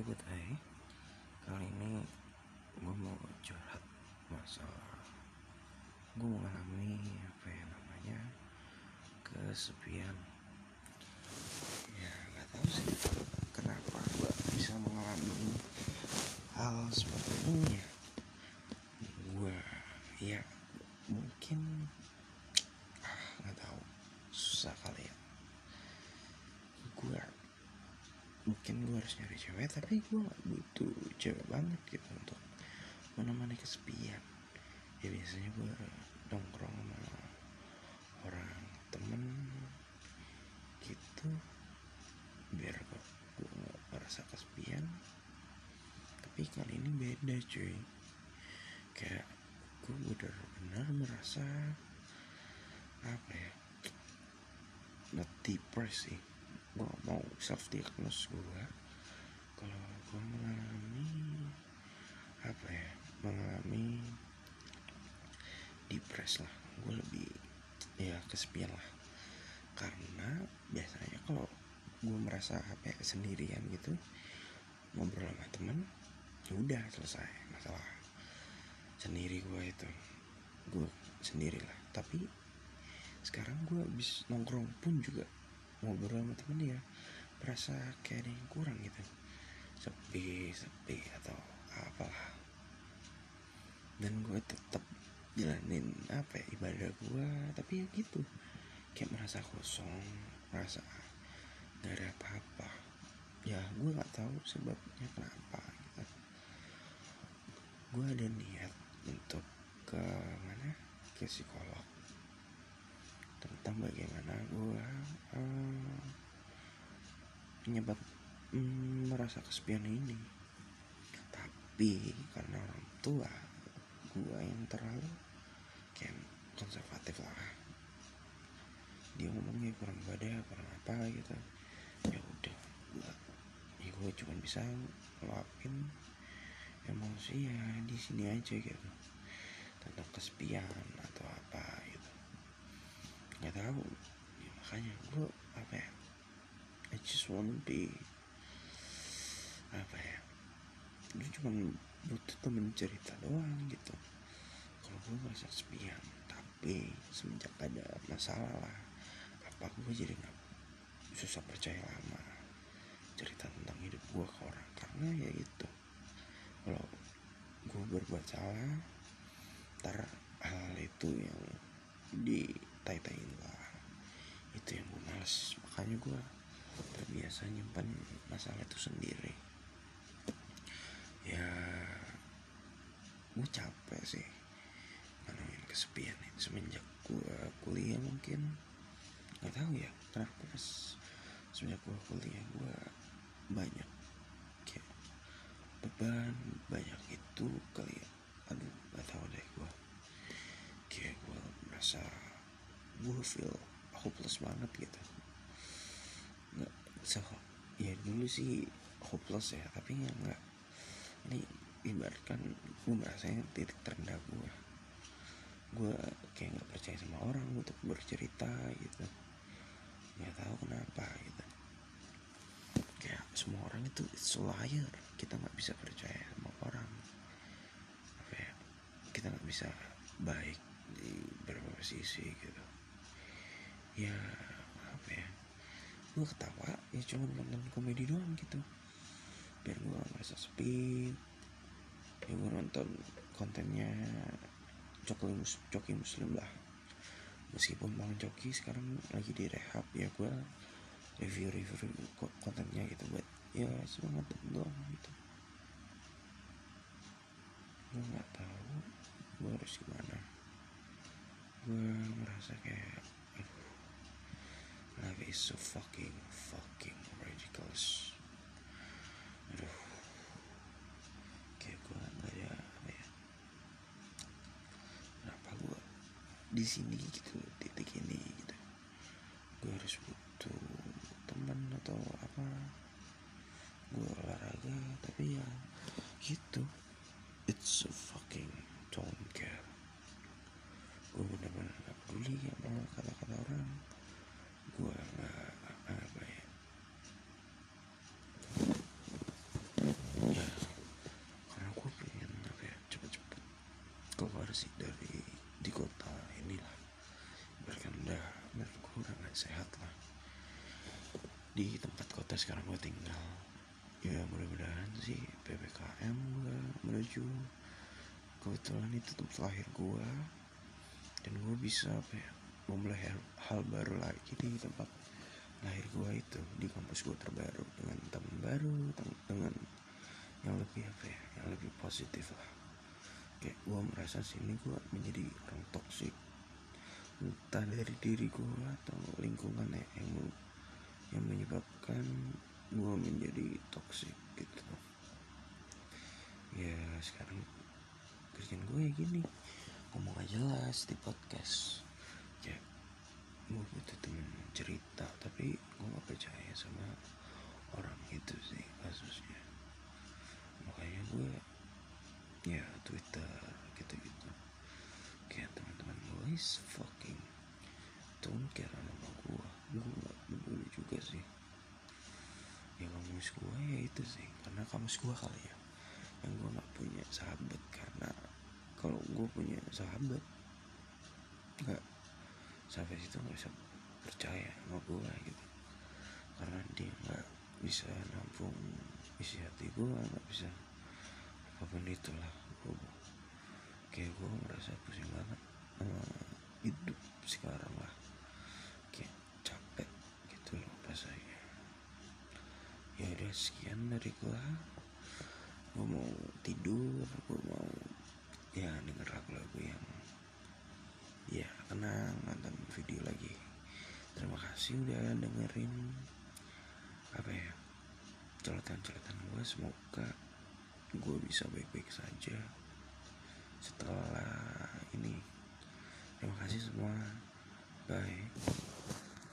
Sobat Hai. Kali ini gue mau curhat masalah Gue mengalami apa ya namanya Kesepian. Ya gak tahu sih Kenapa gue bisa mengalami Hal seperti ini ya. Gue ya mungkin ah, Gak tahu Susah kali ya Gue mungkin gue harus nyari cewek tapi gue gak butuh cewek banget gitu untuk menemani kesepian. Ya biasanya gue nongkrong sama orang temen gitu biar gue, gak merasa kesepian. Tapi kali ini beda cuy. Kayak gue benar-benar merasa apa ya not depressed gak mau self diagnose gue kalau gue mengalami apa ya mengalami depres lah. Gue lebih ya kesepian lah. Karena biasanya kalau gue merasa apa ya, sendirian gitu ngobrol sama temen ya udah selesai masalah sendiri gue itu. Gue sendirilah tapi sekarang gue habis nongkrong pun juga ngobrol sama temen ya berasa kayak ada yang kurang gitu. Sepi sepi atau apalah. Dan gue tetap jalanin apa ya, ibadah gue tapi ya gitu kayak merasa kosong merasa nggak ada apa-apa. Ya gue nggak tahu sebabnya kenapa gitu. Gue ada niat untuk ke mana? Ke psikolog tentang bagaimana gue uh, penyebab mm, merasa kesepian ini. Tapi karena orang tua gue yang terlalu kayak konservatif lah. Dia ngomongnya kurang ibadah kurang apa gitu. Ya udah gue ya cuma bisa ngeluapin emosi ya di sini aja gitu. Tentang kesepian atau apa nggak tahu. Ya, makanya gue apa ya I just wanna be apa ya gue cuma butuh temen cerita doang gitu. Kalau gue merasa kesepian tapi semenjak ada masalah lah apa gue jadi nggak susah percaya lama cerita tentang hidup gue ke orang? Karena ya itu kalau gue berbuat salah ntar hal itu yang ditai-tain lah. Itu yang gue males. Makanya gue terbiasa nyimpan masalah itu sendiri. Ya gue capek sih ngalamin kesepian itu semenjak gue kuliah mungkin nggak tahu ya kenapa pas semenjak gue kuliah gue banyak kayak beban banyak itu kali ya. Aduh nggak tahu deh gue kayak gue merasa gue feel hopeless banget gitu. Nggak so ya dulu sih hopeless ya tapi ya nggak. Ini ibaratkan gue merasanya titik terendah gue gue kayak nggak percaya sama orang untuk bercerita gitu. Nggak tahu kenapa gitu. Kayak semua orang itu it's liar. Kita nggak bisa percaya sama orang. Apa ya? Kita nggak bisa baik di beberapa sisi gitu ya apa ya? Gue ketawa ya cuma nonton komedi doang gitu. Biar gue merasa sepi ya gue nonton kontennya Coki, mus Coki Muslim lah. Meskipun Bang Coki sekarang lagi di rehab ya gue review-review kontennya gitu buat ya semangat doang gitu. Gue nggak tahu gue harus gimana. Gue merasa kayak is so fucking fucking ridiculous aduh. Kayak gue nggak ada apa ya. Kenapa gue di sini gitu titik ini gitu. Gue harus butuh teman atau apa. Gue olahraga tapi ya gitu. It's so fucking don't care. Gue bener-bener gak peduli sama kata-kata orang gue nggak apa ya sehat lah di tempat kota sekarang gue tinggal. Ya mudah-mudahan sih ppkm gak menuju. Kebetulan itu tempat lahir gue dan gue bisa apa ya memulai hal, hal baru lagi di tempat lahir gue itu di kampus gue terbaru dengan teman baru dengan yang lebih apa ya yang lebih positif lah. Kayak gue merasa sini gue menjadi orang toksik entah dari diri gue atau lingkungan ya yang yang menyebabkan gue menjadi toksik gitu. Ya sekarang kerjaan gue ya gini. Ngomong aja jelas di podcast. Ya gue butuh temen cerita tapi gue gak percaya sama orang itu sih kasusnya. Makanya gue ya twitter gitu gitu kayak teman-teman gue is fucking don't care sama gue gue gak peduli juga sih. Ya kamus gue ya itu sih. Karena kamus gue kali ya yang gue gak punya sahabat. Karena kalau gue punya sahabat nggak sampai situ nggak bisa percaya sama gue gitu. Karena dia nggak bisa nampung isi hati gue nggak bisa apa pun itulah gue kayak gue merasa pusing banget sama hidup sekarang lah kayak capek gitu loh rasanya ya udah sekian dari gue gue mau tidur gue mau ya denger lagu-lagu yang ya kenang nonton video lagi. Terima kasih udah dengerin apa ya celotehan-celotehan gue semoga gue bisa baik-baik saja setelah ini. Terima kasih semua. Bye